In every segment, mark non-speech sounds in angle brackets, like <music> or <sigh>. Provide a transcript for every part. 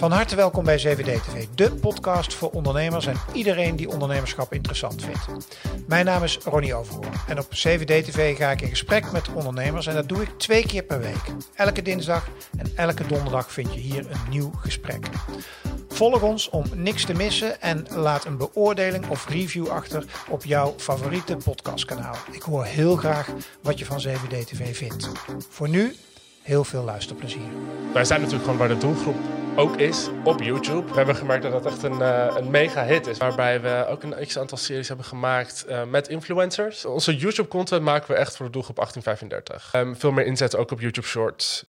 Van harte welkom bij CVD TV, de podcast voor ondernemers en iedereen die ondernemerschap interessant vindt. Mijn naam is Ronnie Overhoorn en op CVD TV ga ik in gesprek met ondernemers en dat doe ik twee keer per week. Elke dinsdag en elke donderdag vind je hier een nieuw gesprek. Volg ons om niks te missen en laat een beoordeling of review achter op jouw favoriete podcastkanaal. Ik hoor heel graag wat je van CVD TV vindt. Voor nu heel veel luisterplezier. Wij zijn natuurlijk gewoon waar de doelgroep ook is op YouTube. We hebben gemerkt dat dat echt een, uh, een mega hit is. Waarbij we ook een x aantal series hebben gemaakt uh, met influencers. Onze YouTube content maken we echt voor de doelgroep 1835. Um, veel meer inzet ook op YouTube Shorts.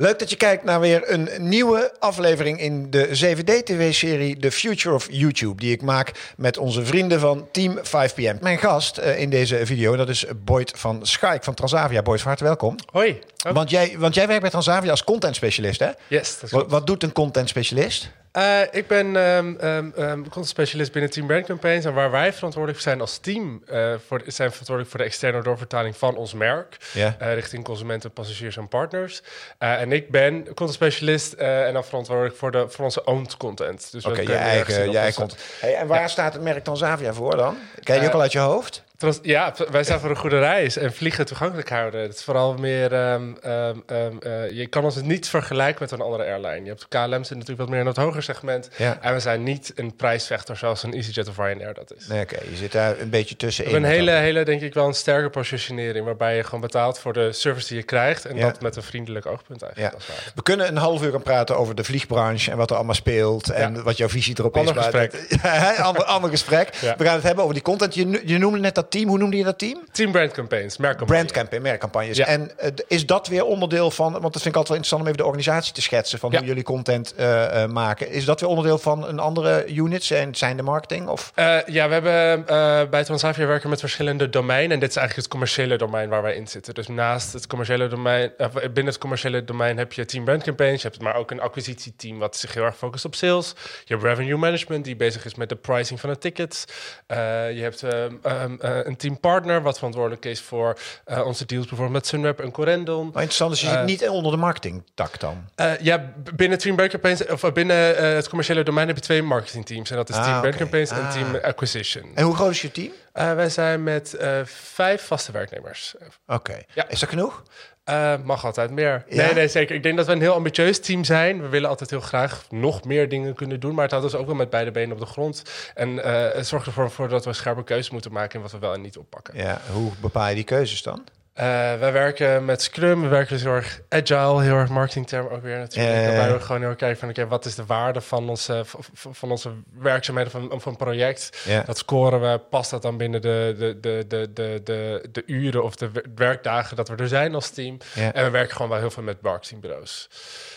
Leuk dat je kijkt naar weer een nieuwe aflevering in de 7D-TV-serie The Future of YouTube, die ik maak met onze vrienden van Team 5PM. Mijn gast uh, in deze video, dat is Boyd van Schaik van Transavia. Boyd, van harte welkom. Hoi. Want, jij, want jij werkt bij Transavia als content specialist, hè? Yes, dat is wat, wat doet een content specialist? Uh, ik ben um, um, um, content specialist binnen Team Brand Campaigns. En waar wij verantwoordelijk zijn als team, uh, voor, zijn verantwoordelijk voor de externe doorvertaling van ons merk. Yeah. Uh, richting consumenten, passagiers en partners. en ik ben content specialist en dan verantwoordelijk voor, de, voor onze owned content. Dus Oké, okay, je eigen, je eigen content. Hey, en waar ja. staat het merk Transavia voor dan? Ken je ook al uit je hoofd? Ja, wij zijn voor een goede reis en vliegen toegankelijk houden. Het is vooral meer. Um, um, um, uh, je kan ons het niet vergelijken met een andere airline. Je hebt KLM zit natuurlijk wat meer in het hoger segment. Ja. En we zijn niet een prijsvechter zoals een EasyJet of Ryanair dat is. Nee, oké. Okay. Je zit daar een beetje tussenin. We hebben een hele, hele, denk ik wel een sterke positionering. Waarbij je gewoon betaalt voor de service die je krijgt. En Ja. dat met een vriendelijk oogpunt eigenlijk. Ja. We kunnen een half uur gaan praten over de vliegbranche en wat er allemaal speelt en wat jouw visie erop Ander is. Gesprek. dat- <laughs> ander, ander gesprek. We gaan het hebben over die content. Je, je noemde net dat team. Hoe noemde je dat team? Team Brand Campaigns, merkcampagne. Brandcampaign, merkcampagnes. Ja. En eh, is dat weer onderdeel van, want dat vind ik altijd wel interessant om even de organisatie te schetsen van Ja. hoe jullie content eh, eh, maken. Is dat weer onderdeel van een andere unit? Zijn, zijn de marketing? Of? Ja, we hebben bij Transavia werken met verschillende domeinen. En dit is eigenlijk het commerciële domein waar wij in zitten. Dus naast het commerciële domein, binnen het commerciële domein heb je team brand campaigns. Je hebt maar ook een acquisitieteam wat zich heel erg focust op sales. Je hebt revenue management die bezig is met de pricing van de tickets. Je hebt eh, een team partner wat verantwoordelijk is voor eh, onze deals bijvoorbeeld met Sunweb en Corendon. Maar interessant, dus je Eh, zit niet onder de marketingtak dan? Eh, ja, binnen Team Brand Campaigns, of eh, binnen eh, het commerciële domein heb je twee marketingteams. En dat is Ah, Team Brand oké. Campaigns en Ah. Team Acquisition. En hoe groot is je team? Eh, wij zijn met eh, vijf vaste werknemers. Oké. Ja. Is dat genoeg? Eh, mag altijd meer. Ja? Nee, nee, zeker. Ik denk dat we een heel ambitieus team zijn. We willen altijd heel graag nog meer dingen kunnen doen. Maar het houdt ons ook wel met beide benen op de grond. En eh, het zorgt ervoor voor dat we scherpe keuzes moeten maken in wat we wel en niet oppakken. Ja, hoe bepaal je die keuzes dan? Eh, wij werken met Scrum. We werken dus heel erg agile, heel erg marketingterm ook weer natuurlijk. Waarbij we gewoon heel erg kijken van... oké, wat is de waarde van onze, van onze werkzaamheden van, van een project? Dat scoren we. Past dat dan binnen de, de, de, de, de, de, de uren of de wer- werkdagen dat we er zijn als team? En we werken gewoon wel heel veel met marketingbureaus.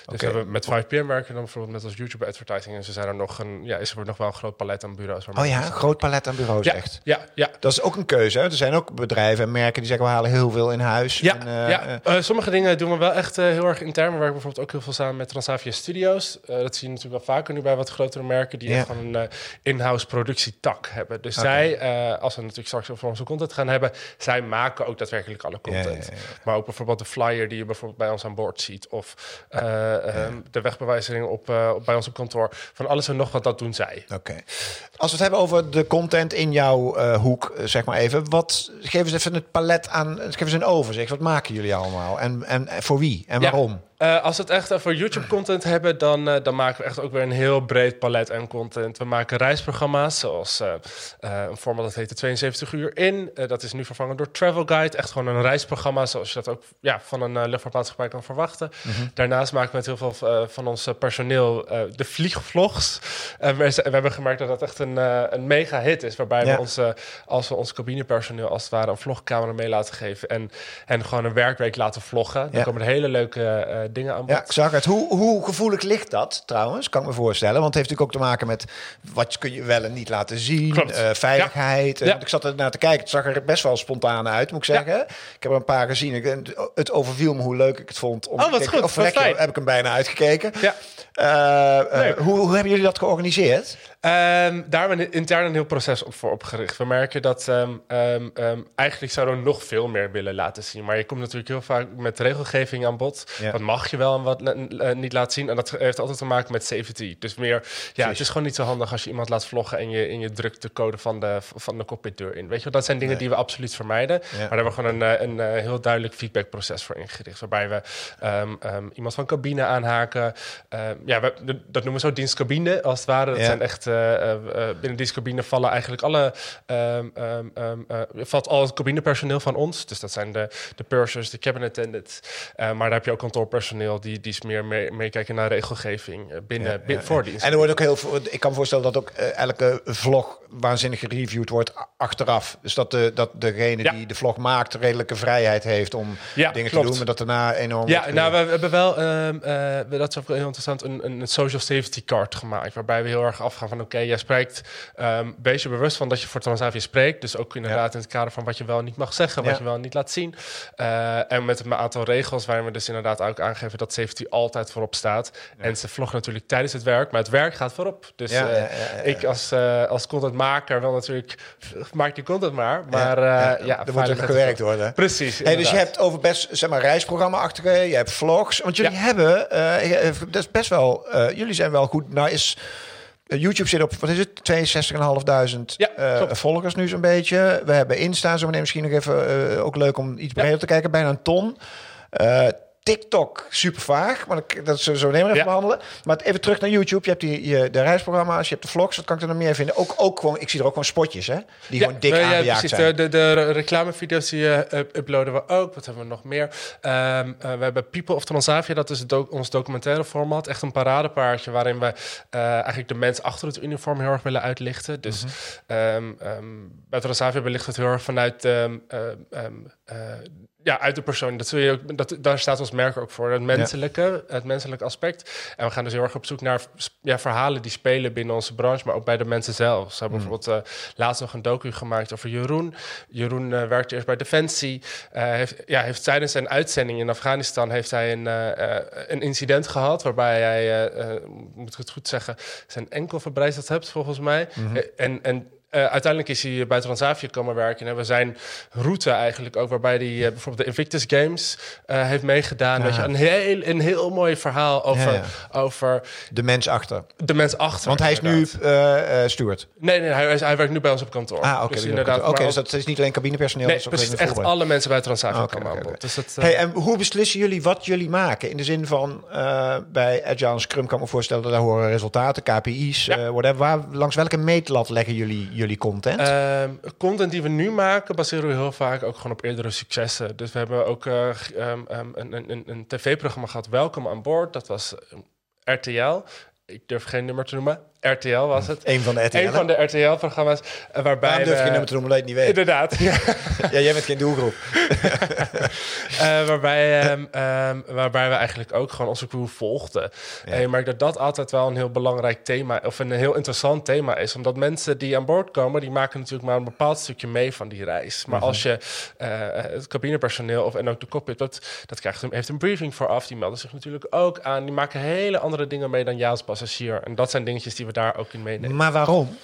Dus we met 5PM werken we dan bijvoorbeeld met als YouTube advertising. En ze zijn er nog een, ja, is er nog wel een groot palet aan bureaus. Oh ja, een groot palet aan bureaus ja, echt. Ja, ja. Dat is ook een keuze. Hè? Er zijn ook bedrijven en merken die zeggen we halen heel veel in huis. Ja, En, eh, ja. eh, Eh, sommige dingen doen we wel echt heel erg intern. We werken bijvoorbeeld ook heel veel samen met Transavia Studios. Dat zie je natuurlijk wel vaker nu bij wat grotere merken... die echt gewoon een in-house productietak hebben. Dus zij, als we natuurlijk straks over onze content gaan hebben... zij maken ook daadwerkelijk alle content. Maar ook bijvoorbeeld de flyer die je bijvoorbeeld bij ons aan boord ziet... of eh, ehm, de wegbewijzing op, op bij ons op kantoor. Van alles en nog wat, dat doen zij. Oké. Als we het hebben over de content in jouw hoek, zeg maar even. Wat, geef eens even het palet aan, geef eens een overzicht. Wat maken jullie allemaal? En, en, en voor wie? En waarom? Eh, als we het echt over YouTube-content hebben, dan, eh, dan maken we echt ook weer een heel breed palet aan content. We maken reisprogramma's, zoals eh, een format dat heet de 72 uur in. Dat is nu vervangen door Travel Guide. Echt gewoon een reisprogramma, zoals je dat ook ja, van een luchtvaartmaatschappij kan verwachten. Daarnaast maken we met heel veel van ons personeel de vliegvlogs. En we, we hebben gemerkt dat dat echt een, een mega hit is, waarbij Ja. we ons, als we ons cabinepersoneel als het ware een vlogcamera mee laten geven en, gewoon een werkweek laten vloggen. Dan Ja. komen er hele leuke dingen aan bod. Ja, ik zag het. Hoe, hoe gevoelig ligt dat trouwens? Kan ik me voorstellen. Want het heeft natuurlijk ook te maken met wat kun je wel en niet laten zien. Eh, veiligheid. Ja. Eh, Ja. Ik zat er naar te kijken. Het zag er best wel spontaan uit, moet ik zeggen. Ik heb er een paar gezien. Ik, het overviel me hoe leuk ik het vond. Om Oh, wat goed. Of Wat heb ik hem bijna uitgekeken. Ja. Eh, hoe, hoe hebben jullie dat georganiseerd? Ehm, daar hebben we intern een heel proces op voor opgericht. We merken dat um, um, eigenlijk zouden we nog veel meer willen laten zien. Maar je komt natuurlijk heel vaak met regelgeving aan bod. Wat mag je wel en wat niet laten zien. En dat heeft altijd te maken met safety. Dus meer, ja, het is gewoon niet zo handig als je iemand laat vloggen en je, in je drukt de code van de, van de cockpitdeur in. Weet je, dat zijn dingen die we absoluut vermijden. Maar daar hebben we gewoon een, eh, een, een, eh, heel duidelijk feedbackproces voor ingericht. Waarbij we iemand van cabine aanhaken. ja, we, dat noemen we zo dienstcabine als het ware. Dat zijn echt uh, binnen dienstcabine vallen eigenlijk alle um, valt al het cabinepersoneel van ons. Dus dat zijn de, de pursers, de cabin attendants. maar daar heb je ook kantoorpersoneel die, die is meer meekijken naar regelgeving binnen, voor dienst. En er wordt ook heel veel. Ik kan me voorstellen dat ook elke vlog waanzinnig gereviewd wordt achteraf. Dus dat, de, dat degene die de vlog maakt redelijke vrijheid heeft om dingen te doen, maar dat daarna enorm. Ja, nou, we, hebben wel, dat is ook heel interessant, een, een social safety card gemaakt. Waarbij we heel erg afgaan van: oké, jij spreekt. Um, wees je bewust van dat je voor Transavia spreekt. Dus ook inderdaad in het kader van wat je wel niet mag zeggen, wat je wel niet laat zien. Uh, en met een aantal regels waarin we dus inderdaad ook aangeven dat safety altijd voorop staat. En ze vloggen natuurlijk tijdens het werk, maar het werk gaat voorop. Dus uh, ik als, uh, als contentmaker wil natuurlijk, maak je content maar. Maar ja, ja, er moet er gewerkt worden. Precies. Hey, dus je hebt over best, zeg maar, reisprogramma-achtige, je hebt vlogs. Want jullie hebben, dat is best wel, jullie zijn wel goed. Nou is eh, YouTube zit op, wat is het, 62.500 ja, uh, volgers nu zo'n beetje. We hebben Insta, zo meteen misschien nog even, uh, ook leuk om iets breder te kijken, bijna een ton. Uh, TikTok super vaag, maar dat is zo nemen even behandelen. Maar even terug naar YouTube. Je hebt die, je, de reisprogramma's, je hebt de vlogs. Wat kan ik er nog meer vinden? Ook, ook gewoon, ik zie er ook gewoon spotjes, hè? Die gewoon dik ja, aangejaagd zijn. De, de, de reclamevideo's die uh, uploaden we ook. Wat hebben we nog meer? Um, uh, we hebben People of Transavia. Dat is do ons documentaire format. Echt een paradepaardje waarin we uh, eigenlijk de mensen achter het uniform heel erg willen uitlichten. Dus mm -hmm. um, um, bij Transavia belicht het heel erg vanuit ja, uit de persoon. Dat zul je ook, dat, daar staat ons merk ook voor. Het menselijke, het menselijke aspect. En we gaan dus heel erg op zoek naar ja, verhalen die spelen binnen onze branche, maar ook bij de mensen zelf. Ze hebben mm. bijvoorbeeld uh, laatst nog een docu gemaakt over Jeroen. Jeroen uh, werkte eerst bij Defensie. Uh, heeft, ja, heeft tijdens zijn uitzending in Afghanistan heeft hij een, een incident gehad waarbij hij, moet ik het goed zeggen, zijn enkel verbrijzeld hebt volgens mij. Mm -hmm. en, en uh, uiteindelijk is hij bij Transavia komen werken. En we zijn route eigenlijk ook, waarbij hij uh, bijvoorbeeld de Invictus Games uh, heeft meegedaan. Ja. Weet je, een, heel, een heel mooi verhaal over, ja, ja. over... De mens achter. De mens achter. Want hij is nu steward. Nee, nee hij, hij, werkt nu bij ons op kantoor. Ah, oké. Okay, dus, inderdaad, okay, dus dat is niet alleen cabinepersoneel. Nee, precies. Echt alle mensen bij Transavia okay, komen aan Dus dat, hey, en hoe beslissen jullie wat jullie maken? In de zin van, bij Agile Scrum kan ik me voorstellen... dat daar horen resultaten, KPI's, whatever. Waar, langs welke meetlat leggen jullie content? Uh, content die we nu maken, baseren we heel vaak ook gewoon op eerdere successen. Dus we hebben ook uh, um, een, een, een tv-programma gehad, Welkom aan Boord. Dat was RTL. Ik durf geen nummer te noemen. RTL was het. Een van de RTL. Een van de RTL-programma's. Uh, waarbij Waarom durf je nummer je niet weet? Inderdaad. Ja, <laughs> ja jij bent geen doelgroep. uh, <laughs> waarbij, um, um, waarbij we eigenlijk ook gewoon onze crew volgden. Ja. En je merkt dat dat altijd wel een heel belangrijk thema... of een heel interessant thema is. Omdat mensen die aan boord komen... die maken natuurlijk maar een bepaald stukje mee van die reis. Maar mm -hmm. als je uh, het cabinepersoneel of, en ook de cockpit... dat, dat krijgt, heeft een briefing vooraf. Die melden zich natuurlijk ook aan. Die maken hele andere dingen mee dan jij als passagier. En dat zijn dingetjes die we daar ook in meenemen. Maar waarom?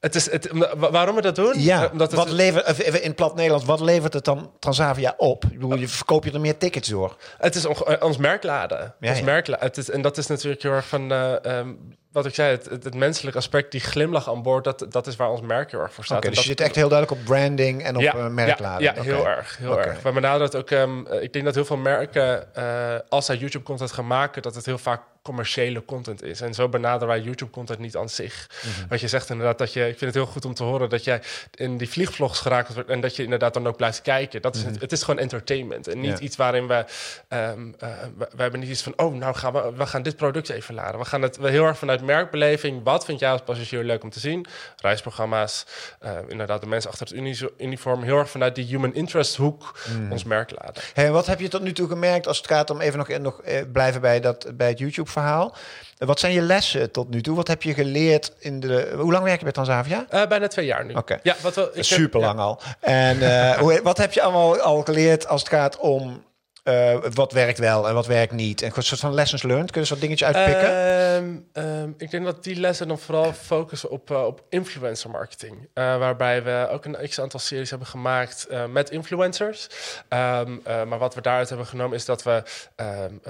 Het is het, waarom we dat doen? Ja, Omdat wat levert, in plat Nederlands, wat levert het dan Transavia op? Ik bedoel, je verkoop je er meer tickets door? Het is on, ons merkladen. Ja, ons ja. merkladen. Het is, en dat is natuurlijk heel erg van... Uh, um, wat ik zei, het, het, het, menselijke aspect, die glimlach aan boord, dat, dat is waar ons merk heel erg voor staat. Okay, dus je zit echt heel duidelijk op branding en op ja, uh, merkladen. Ja, ja okay. heel erg. Heel okay. erg. We benaderen het ook, um, ik denk dat heel veel merken, uh, als zij YouTube-content gaan maken, dat het heel vaak commerciële content is. En zo benaderen wij YouTube-content niet aan zich. Mm -hmm. Wat je zegt inderdaad, dat je, ik vind het heel goed om te horen dat jij in die vliegvlogs geraakt wordt en dat je inderdaad dan ook blijft kijken. Dat is, mm -hmm. het, het, is gewoon entertainment en niet ja. iets waarin we, um, uh, we, we, hebben niet iets van, oh, nou gaan we, we gaan dit product even laden. We gaan het we heel erg vanuit merkbeleving. Wat vind jij als passagier leuk om te zien? Reisprogramma's, uh, inderdaad de mensen achter het uniform, heel erg vanuit die human interest hoek mm. ons merk laden. Hey, wat heb je tot nu toe gemerkt als het gaat om even nog, nog uh, blijven bij, dat, bij het YouTube verhaal. Wat zijn je lessen tot nu toe? Wat heb je geleerd in de. Hoe lang werk je bij Transavia? Uh, bijna twee jaar nu. Oké. Okay. Ja, wat wel, Super lang ja. al. En uh, hoe, wat heb je allemaal al geleerd als het gaat om eh, wat werkt wel en wat werkt niet? En een soort van lessons learned. Kunnen ze wat dingetjes uitpikken? Ehm, ehm, ik denk dat die lessen dan vooral focussen op, uh, op influencer marketing. Uh, waarbij we ook een x-aantal series hebben gemaakt met influencers. Um, maar wat we daaruit hebben genomen is dat we een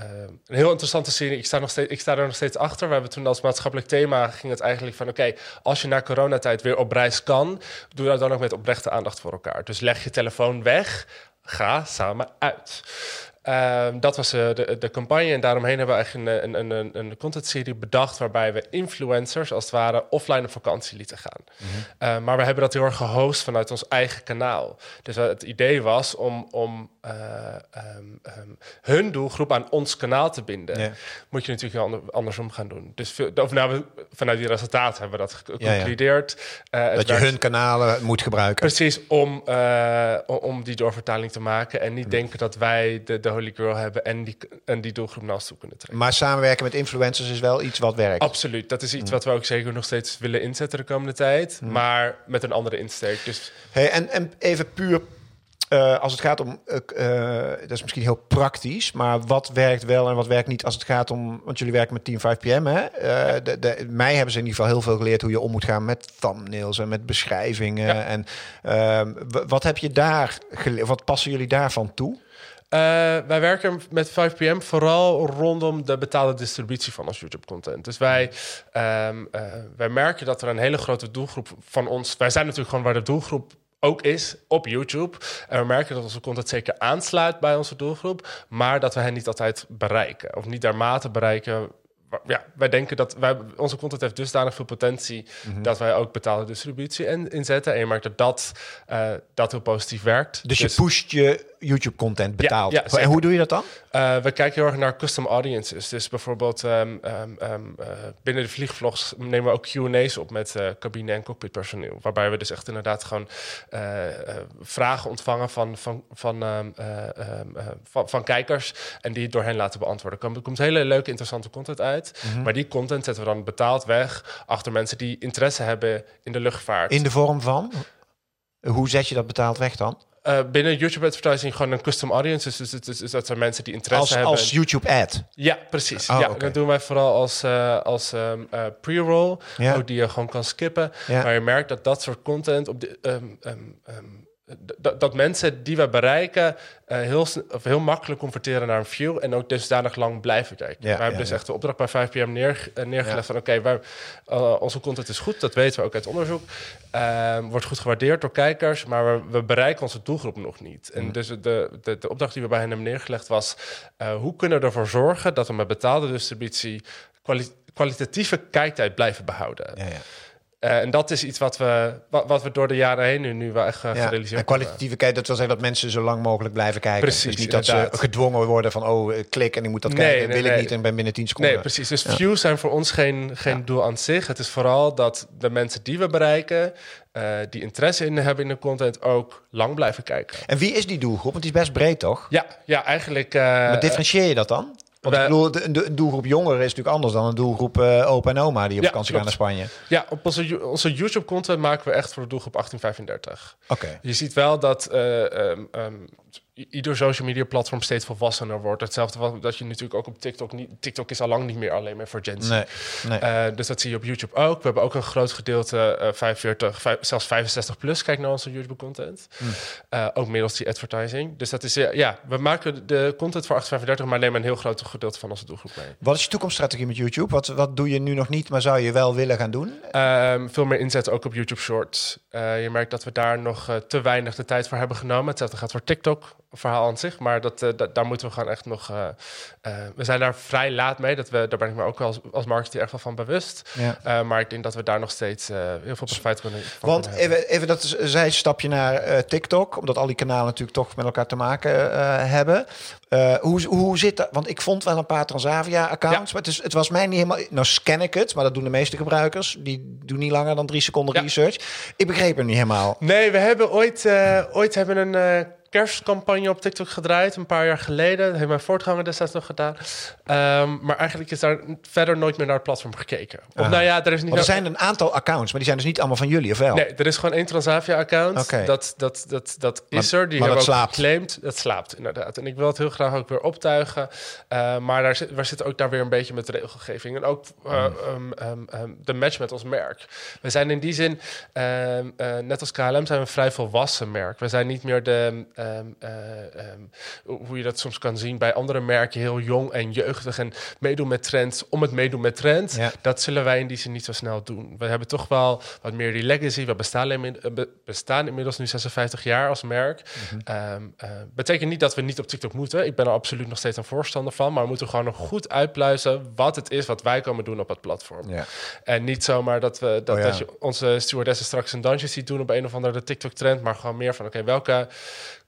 heel interessante serie... Ik sta, nog steeds, ik sta er nog steeds achter. We hebben toen als maatschappelijk thema ging het eigenlijk van... oké, als je na coronatijd weer op reis kan... doe dat dan ook met oprechte aandacht voor elkaar. Dus leg je telefoon weg ga samen uit. Uh, dat was uh, de, de campagne en daaromheen hebben we eigenlijk een, een, een, een contentserie bedacht waarbij we influencers als het ware offline op vakantie lieten gaan. Mm -hmm. uh, maar we hebben dat heel erg gehost vanuit ons eigen kanaal. Dus het idee was om, om um, um, hun doelgroep aan ons kanaal te binden. Moet je natuurlijk ander, andersom gaan doen. Dus veel, of nou, vanuit die resultaten hebben we dat geconcludeerd. Ja, ja. dat je hun kanalen moet gebruiken. Precies, om, om die doorvertaling te maken en niet mm. denken dat wij de, de Holy Girl hebben en die, en die doelgroep naast toe kunnen trekken. Maar samenwerken met influencers is wel iets wat werkt. Absoluut. Dat is iets wat we ook zeker nog steeds willen inzetten de komende tijd. Maar met een andere insteek. Dus... Hey, en, en even puur uh, als het gaat om, uh, uh, dat is misschien heel praktisch, maar wat werkt wel en wat werkt niet als het gaat om, want jullie werken met Team 5PM, hè? De, de, mij hebben ze in ieder geval heel veel geleerd hoe je om moet gaan met thumbnails en met beschrijvingen. Ja. En ehm, wat heb je daar geleerd, wat passen jullie daarvan toe? Uh, wij werken met 5PM vooral rondom de betaalde distributie van ons YouTube-content. Dus wij, um, uh, wij merken dat er een hele grote doelgroep van ons. Wij zijn natuurlijk gewoon waar de doelgroep ook is op YouTube. En we merken dat onze content zeker aansluit bij onze doelgroep, maar dat we hen niet altijd bereiken of niet dermate bereiken ja, wij denken dat wij, onze content heeft dusdanig veel potentie mm -hmm. dat wij ook betaalde distributie in, inzetten. En je merkt dat dat, uh, dat heel positief werkt. Dus, dus je pusht je YouTube-content. Ja, ja, en hoe doe je dat dan? Uh, we kijken heel erg naar custom audiences. Dus bijvoorbeeld um, um, um, uh, binnen de vliegvlogs nemen we ook Q&A's op met uh, cabine- en cockpitpersoneel. Waarbij we dus echt inderdaad gewoon vragen ontvangen van, van, van, van, van, kijkers en die door hen laten beantwoorden. Er komt, er komt hele leuke, interessante content uit. Mm -hmm. Maar die content zetten we dan betaald weg achter mensen die interesse hebben in de luchtvaart. In de vorm van? Hoe zet je dat betaald weg dan? Uh, binnen YouTube advertising gewoon een custom audience. Dus, dus, dus, dus dat zijn mensen die interesse als, hebben. Als YouTube ad? Ja, precies. Oh, ja, okay. Dat doen wij vooral als, uh, als um, uh, pre-roll. Ja. Ook die je gewoon kan skippen. Ja. Maar je merkt dat dat soort content op de... Um, um, dat, mensen die we bereiken uh, heel, of heel makkelijk converteren naar een view en ook dusdanig lang blijven kijken. Ja, wij hebben dus echt de opdracht bij 5PM neer, uh, neergelegd van oké, okay, uh, onze content is goed, dat weten we ook uit onderzoek. Ehm, wordt goed gewaardeerd door kijkers, maar we, we bereiken onze doelgroep nog niet. En mm. dus de, de, de, opdracht die we bij hen hebben neergelegd was, hoe kunnen we ervoor zorgen dat we met betaalde distributie kwali kwalitatieve kijktijd blijven behouden. Ja, uh, en dat is iets wat we, wat, wat, we door de jaren heen nu, nu wel echt uh, ja, gerealiseerd En kwalitatieve kijken, dat wil zeggen dat mensen zo lang mogelijk blijven kijken. Precies, dus niet inderdaad. dat ze gedwongen worden van, oh, klik en ik moet dat nee, kijken. Nee, wil nee. ik niet en ben binnen 10 seconden. Nee, precies. Dus ja. views zijn voor ons geen, geen ja. doel aan zich. Het is vooral dat de mensen die we bereiken, uh, die interesse in hebben in de content, ook lang blijven kijken. En wie is die doelgroep? Want die is best breed, toch? Ja, ja eigenlijk... maar differentieer je dat dan? Want ik bedoel, de, de, doelgroep jongeren is natuurlijk anders dan een doelgroep uh, opa en oma die op ja, vakantie gaan naar Spanje. Ja, op onze, onze YouTube-content maken we echt voor de doelgroep 1835. Oké. Okay. Je ziet wel dat uh, um, um, ieder social media platform steeds volwassener wordt. Hetzelfde wat dat je natuurlijk ook op TikTok niet. TikTok is al lang niet meer alleen maar voor Gen Z. Nee, nee. Uh, dus dat zie je op YouTube ook. We hebben ook een groot gedeelte uh, 45, 5, zelfs 65 plus. Kijk naar onze YouTube content. Mm. Uh, ook middels die advertising. Dus dat is ja, we maken de content voor 835, maar nemen een heel groot gedeelte van onze doelgroep mee. Wat is je toekomststrategie met YouTube? Wat, wat doe je nu nog niet, maar zou je wel willen gaan doen? Um, veel meer inzet ook op YouTube Shorts. Je merkt dat we daar nog te weinig de tijd voor hebben genomen. Hetzelfde gaat voor TikTok verhaal aan zich. Maar dat, uh, dat, daar moeten we gewoon echt nog. Uh, uh, we zijn daar vrij laat mee. Dat we, daar ben ik me ook als, als marketeer echt wel van bewust. Ja. maar ik denk dat we daar nog steeds heel veel profijt kunnen. Want kunnen even, even dat zijstapje naar TikTok, omdat al die kanalen natuurlijk toch met elkaar te maken hebben. hoe, hoe zit dat? Want ik vond wel een paar Transavia-accounts, ja. maar het, is, het was mij niet helemaal. Nou, scan ik het, maar dat doen de meeste gebruikers. Die doen niet langer dan drie seconden ja. research. Ik begreep hem niet helemaal. Nee, we hebben ooit, ooit hebben een kerstcampagne op TikTok gedraaid, een paar jaar geleden. Dat heeft mijn voortganger destijds nog gedaan. Ehm, maar eigenlijk is daar verder nooit meer naar het platform gekeken. Of Aha. nou ja, er is niet... Want er zijn een aantal accounts, maar die zijn dus niet allemaal van jullie, of wel? Nee, er is gewoon één Transavia-account. Dat, dat, dat, dat Maar- is er. Die hebben dat ook slaapt. Dat slaapt, inderdaad. En ik wil het heel graag ook weer optuigen. Eh, maar daar zit, we zitten ook daar weer een beetje met de regelgeving. En ook Hmm. eh, ehm, ehm, ehm, de match met ons merk. We zijn in die zin, eh, net als KLM, zijn we een vrij volwassen merk. We zijn niet meer de, ehm, eh, ehm, hoe je dat soms kan zien bij andere merken, heel jong en jeugdig en meedoen met trends om het meedoen met trends. Ja. Dat zullen wij in die zin niet zo snel doen. We hebben toch wel wat meer die legacy. We bestaan, inmi- eh, be- bestaan inmiddels nu 56 jaar als merk. Eh, betekent niet dat we niet op TikTok moeten. Ik ben er absoluut nog steeds een voorstander van. Maar we moeten gewoon nog goed uitpluizen wat het is wat wij komen doen op het platform. Ja. En niet zomaar dat, we, dat, Oh ja. dat je onze stewardessen straks een dansje ziet doen op een of andere TikTok-trend. Maar gewoon meer van, oké, welke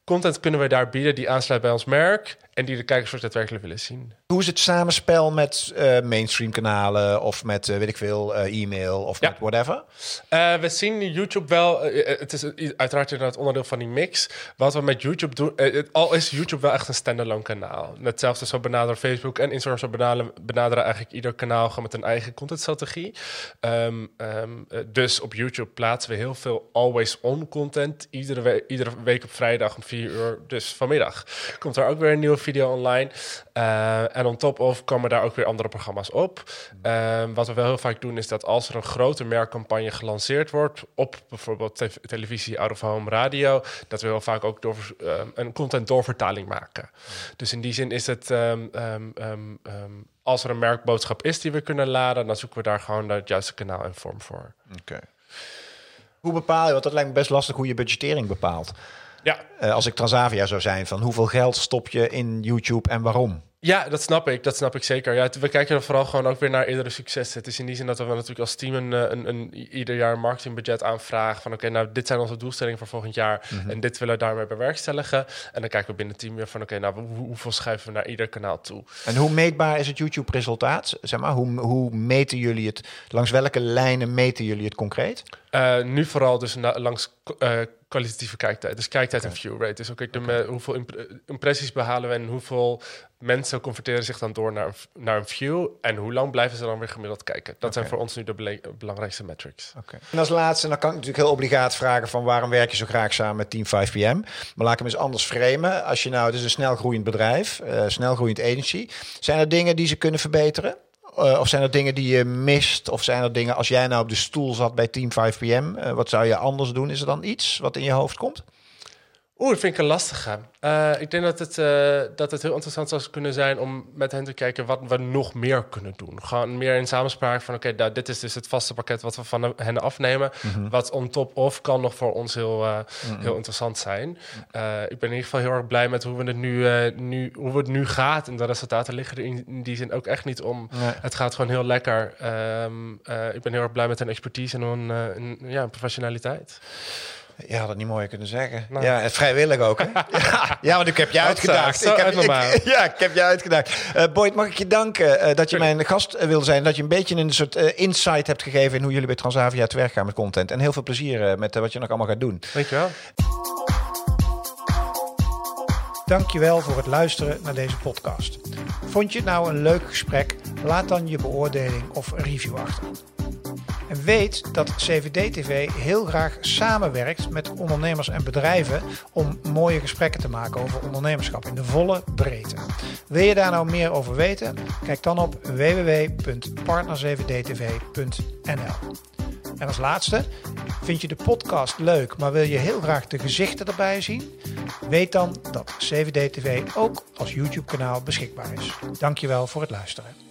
content kunnen we daar bieden die aansluit bij ons merk... en die de kijkers ook daadwerkelijk willen zien. Hoe is het samenspel met eh, mainstream kanalen of met, eh, weet ik veel, eh, e-mail of Ja. met whatever? We zien YouTube wel. het is uiteraard inderdaad onderdeel van die mix. Wat we met YouTube doen. het- al is YouTube wel echt een standalone kanaal. Hetzelfde zo benaderen Facebook en Instagram. Zo benaderen, benaderen eigenlijk ieder kanaal gewoon met een eigen contentstrategie. Eh, dus op YouTube plaatsen we heel veel always on content. Iedere, we- iedere week op vrijdag om 4 uur. Dus vanmiddag komt er ook weer een nieuwe video online. Eh, en on top of komen daar ook weer andere programma's op. Ehm, wat we wel heel vaak doen is dat als er een grote merkcampagne gelanceerd wordt op bijvoorbeeld te- televisie, out of home, radio, dat we heel vaak ook door, ehm, een content doorvertaling maken. Dus in die zin is het ehm, als er een merkboodschap is die we kunnen laden, dan zoeken we daar gewoon het juiste kanaal en vorm voor. Oké. Hoe bepaal je, want dat lijkt me best lastig hoe je budgettering bepaalt. Ja, Eh, als ik Transavia zou zijn, van hoeveel geld stop je in YouTube en waarom? Ja, dat snap ik. Dat snap ik zeker. Ja, we kijken er vooral gewoon ook weer naar eerdere successen. Het is in die zin dat we natuurlijk als team een, eh, een, een, ieder jaar een marketingbudget aanvragen. Van oké, nou dit zijn onze doelstellingen voor volgend jaar. En dit willen we daarmee bewerkstelligen. En dan kijken we binnen het team weer van oké, nou hoe- hoeveel schuiven we naar ieder kanaal toe. En hoe meetbaar is het YouTube-resultaat? Zeg maar, hoe, hoe meten jullie het? Langs welke lijnen meten jullie het concreet? Eh, nu vooral dus na- langs eh, kwalitatieve kijktijd. Dus kijktijd en view rate. Dus ook de, me- hoeveel imp- impressies behalen we en hoeveel mensen converteren zich dan door naar, een- naar een view. En hoe lang blijven ze dan weer gemiddeld kijken. Dat zijn Oké. voor ons nu de belangrijkste metrics. Oké. En als laatste, dan kan ik natuurlijk heel obligaat vragen van waarom werk je zo graag samen met Team 5PM? Maar laat ik hem eens anders framen. Als je nou, het is een snelgroeiend bedrijf, eh snelgroeiend agency. Zijn er dingen die ze kunnen verbeteren? Eh, of zijn er dingen die je mist? Of zijn er dingen, als jij nou op de stoel zat bij Team 5PM, eh, wat zou je anders doen? Is er dan iets wat in je hoofd komt? Oeh, dat vind ik een lastige. Eh, ik denk dat het, eh, dat het heel interessant zou kunnen zijn om met hen te kijken wat we nog meer kunnen doen. Gewoon meer in samenspraak van oké, nou, dit is dus het vaste pakket wat we van hen afnemen. Wat on top of kan nog voor ons heel, eh, heel interessant zijn. Ik ben in ieder geval heel erg blij met hoe, we het nu, nu, hoe het nu gaat. En de resultaten liggen er in, die zin ook echt niet om. Nee. Het gaat gewoon heel lekker. Ehm, eh, ik ben heel erg blij met hun expertise en hun, hun, ja, professionaliteit. Je had het niet mooier kunnen zeggen. Nou. Ja, en vrijwillig ook. Hè? ja, <laughs> ja, want ik heb je uitgedaagd. zo ik heb, ik- <laughs> ja, ik heb je uitgedaagd. Eh Boyd, mag ik je danken eh, dat je mijn gast eh, wilde zijn. Dat je een beetje een soort insight hebt gegeven in hoe jullie bij Transavia te werk gaan met content. En heel veel plezier met wat je nog allemaal gaat doen. Dankjewel. Dankjewel voor het luisteren naar deze podcast. Vond je het nou een leuk gesprek? Laat dan je beoordeling of review achter. En weet dat CVD-TV heel graag samenwerkt met ondernemers en bedrijven om mooie gesprekken te maken over ondernemerschap in de volle breedte. Wil je daar nou meer over weten? Kijk dan op www.partner7dtv.nl. En als laatste, vind je de podcast leuk, maar wil je heel graag de gezichten erbij zien? Weet dan dat CVD-TV ook als YouTube-kanaal beschikbaar is. Dankjewel voor het luisteren.